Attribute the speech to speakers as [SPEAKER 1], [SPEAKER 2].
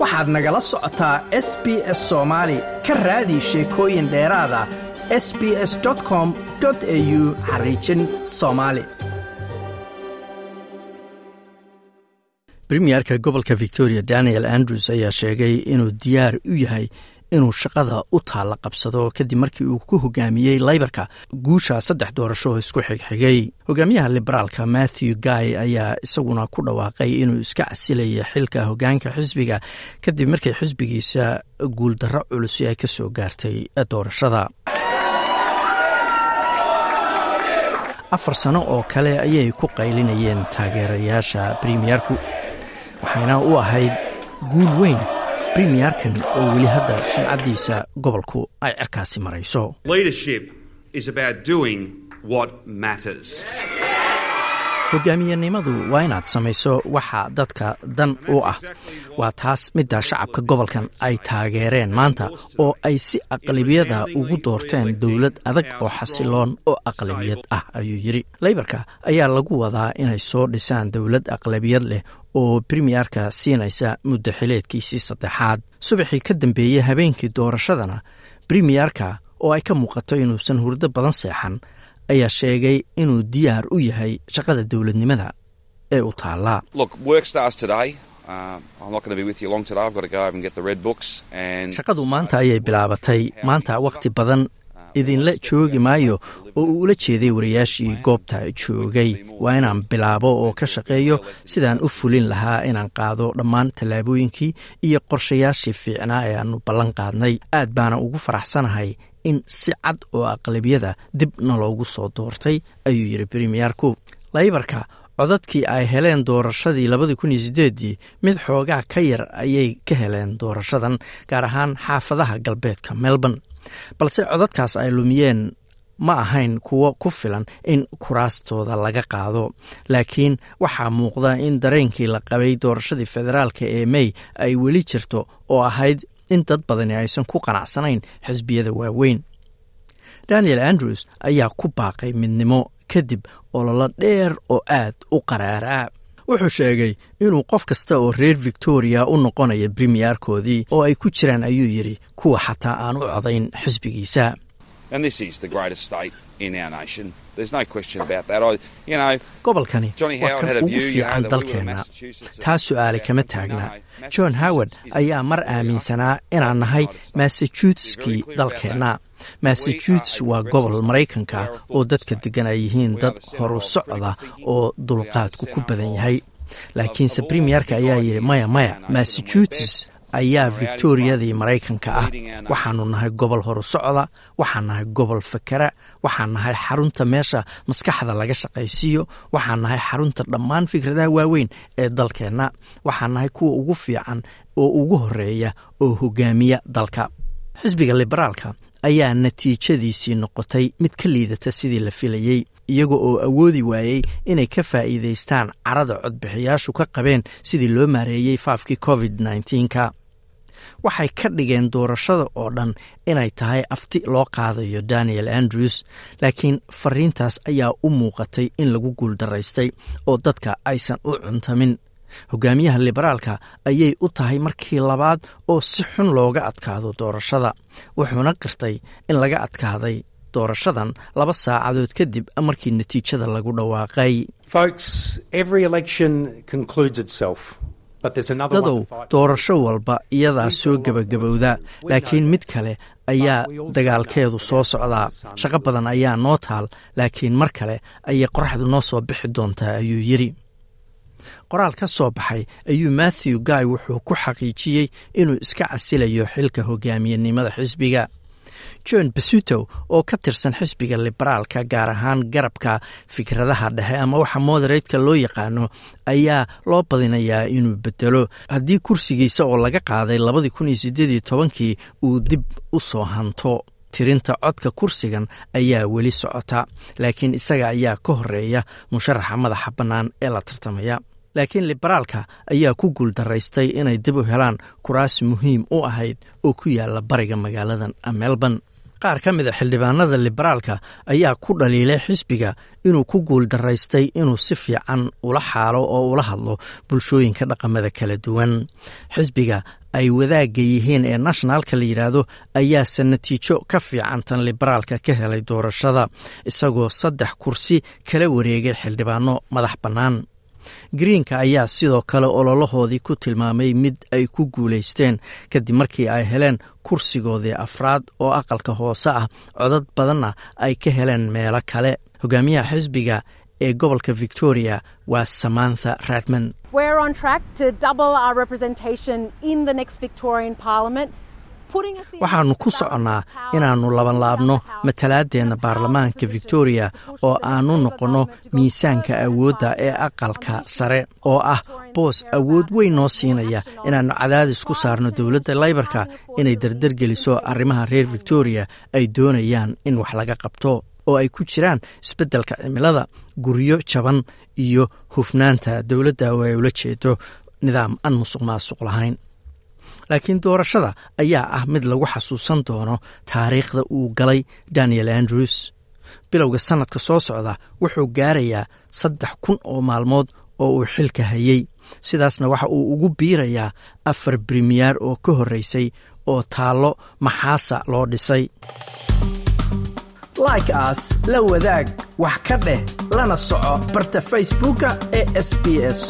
[SPEAKER 1] waxaad nagala socotaa s b s soomaali ka raadi sheekooyin dheeraada s b s com au xariijin soomaali
[SPEAKER 2] premierka gobolka victoria daniel andrews ayaa sheegay inuu diyaar u yahay inuu shaqada u taalla qabsado kadib markii uu ku hogaamiyey laybarka guusha saddex doorasho oo isku xigxigay hogaamiyaha liberaalka matthew guy ayaa isaguna ku dhawaaqay inuu iska casilaya xilka hogaanka xisbiga kadib markii xisbigiisa guuldarro culusi ay ka soo gaartay doorashada. Afar sano oo kale ayay ku qaylinayeen taageerayaasha premierku waxayna u ahayd guul weyn premierkan oo weli hadda sumcaddiisa gobolku ay cirkaasi marayso. Hogaamiyenimadu waa inaad samayso waxa dadka dan u ah. Waa taas midda shacabka gobolkan ay taageereen maanta oo ay si aqlabiyada ugu doorteen dowlad adag oo xasiloon oo aqlabiyad ah ayuu yidhi. Leybarka ayaa lagu wadaa inay soo dhisaan dowlad aqlabiyad leh oo premierka siinaysa muddo xileedkiisii saddexaad. Subaxii ka dambeeyey habeenkii doorashadana premierka oo ay ka muuqato inuusan hurdo badan seexan ayaa sheegay inuu diyaar u yahay shaqada dowladnimada ee u taallaa. Shaqadu maanta ayay bilaabatay. Maanta wakhti badan idinla joogi maayo oo uu ula jeeday wariyaashii goobta joogay. Waa inaan bilaabo oo ka shaqeeyo sidaan u fulin lahaa inaan qaado dhammaan tallaabooyinkii iyo qorshayaashii fiicnaa ee aannu ballan qaadnay. Aad baana ugu faraxsanahay in si cad oo aqlabiyada dibna loogu soo doortay ayuu yidhi premierku. Laybarka codadkii ay heleen doorashadii labadii kun iyo sideedii mid xoogaa ka yar ayay ka heleen doorashadan gaar ahaan xaafadaha galbeedka melbourne balse codadkaas ay lumiyeen ma ahayn kuwo ku filan in kuraastooda laga qaado. Laakiin waxaa muuqda in dareenkii la qabay doorashadii federaalka ee may ay weli jirto oo ahayd in dad badani aysan ku qanacsanayn xisbiyada waaweyn. Daniel andrews ayaa ku baaqay midnimo kadib ololo dheer oo aad u qaraaraa wuxuu sheegay inuu qof kasta oo reer victoria u noqonaya premierkoodii oo ay ku jiraan ayuu yidhi kuwa xataa aan u codayn xisbigiisa. Gobolkani waa kan ugu fiican dalkeenna. Taa su'aale kama taagna. John howard ayaa mar aaminsanaa inaan nahay massachusetkii dalkeenna massachusetts waa gobol maraykanka oo dadka deggan ay yihiin dad horu socda oo dulqaadku ku badan yahay. laakiinse premierka ayaa yidhi maya maya massachusetts ayaa victoriyadii maraykanka ah. waxaanu nahay gobol horu socda waxaan nahay gobol fakera waxaan nahay xarunta meesha maskaxda laga shaqaysiiyo waxaan nahay xarunta dhammaan fikradaha waaweyn ee dalkeenna waxaan nahay kuwa ugu fiican oo ugu horreeya oo hogaamiya dalka. Xisbiga liberaalka ayaa natiijadiisii noqotay mid ka liidata sidii la filayey iyaga oo awoodi waayey inay ka faa'iidaystaan carada codbixiyaashu ka qabeen sidii loo maareeyey faafkii covid nka waxay ka dhigeen doorashada oo dhan inay tahay afti loo qaadayo daniel andrews laakiin fariintaas ayaa u muuqatay in lagu guuldaraystay oo dadka aysan u cuntamin hogaamiyaha liberaalka ayay u tahay markii labaad oo si xun looga adkaado doorashada wuxuuna qirtay in laga adkaaday doorashadan laba saacadood kadib markii natiijada lagu dhawaaqay. Dadow doorasho walba iyadaa soo gebagabowda laakiin mid kale ayaa dagaalkeedu soo socdaa. shaqo badan ayaa noo taal laakiin mar kale ayay qoraxdu noo soo bixi doontaa ayuu yidhi qoraal ka soo baxay ayuu matthew guy wuxuu ku xaqiijiyey inuu iska casilayo xilka hogaamiyenimada xisbiga. John basuto oo ka tirsan xisbiga liberaalka gaar ahaan garabka fikradaha dhexe ama waxa moderatka loo yaqaano ayaa loo badinayaa inuu bedelo. Haddii kursigiisa oo laga qaaday labadii kun iyo sideed iyo tobankii uu dib u soo hanto tirinta codka kursigan ayaa weli socota laakiin isaga ayaa ka horreeya musharaxa madaxa bannaan ee la tartamaya laakiin liberaalka ayaa ku guuldaraystay inay dib u helaan kuraas muhiim u ahayd oo ku yaalla bariga magaaladan melbourne. Qaar ka mida xildhibaanada liberaalka ayaa ku dhaliilay xisbiga inuu ku guuldaraystay inuu si fiican ula xaalo oo ula hadlo bulshooyinka dhaqamada kala duwan. Xisbiga ay wadaagga yihiin ee nationalka la yidhaahdo ayaase natiijo ka fiican tan liberaalka ka helay doorashada isagoo saddex kursi kala wareegay xildhibaano madax bannaan greenka ayaa sidoo kale ololahoodii ku tilmaamay mid ay ku guulaysteen kadib markii ay heleen kursigoodii afraad oo aqalka hoose ah. Codad badanna ay ka heleen meelo kale. Hogaamiyaha xisbiga ee gobolka victoria waa samantha radman waxaannu ku soconnaa inaannu labanlaabno matalaadeenna baarlamaanka victoria oo aannu noqonno miisaanka awoodda ee aqalka sare oo ah boos awood weyn noo siinaya inaannu cadaadis ku saarno dowladda laybarka inay dardargeliso arrimaha reer victoria ay doonayaan in wax laga qabto oo ay ku jiraan isbeddelka cimilada guryo jaban iyo hufnaanta dowladda oo ay ula jeedo nidaam aan musuq maasuq lahayn laakiin doorashada ayaa ah mid lagu xasuusan doono taariikhda uu galay daniel andrews. Bilowga sannadka soo socda wuxuu gaarayaa saddex kun oo maalmood oo uu xilka hayey sidaasna waxa uu ugu biirayaa afar brimiyaar oo ka horreysay oo taallo maxaasa loo dhisay.
[SPEAKER 1] Like aas la wadaag wax ka dheh lana soco barta facebooka ee sb s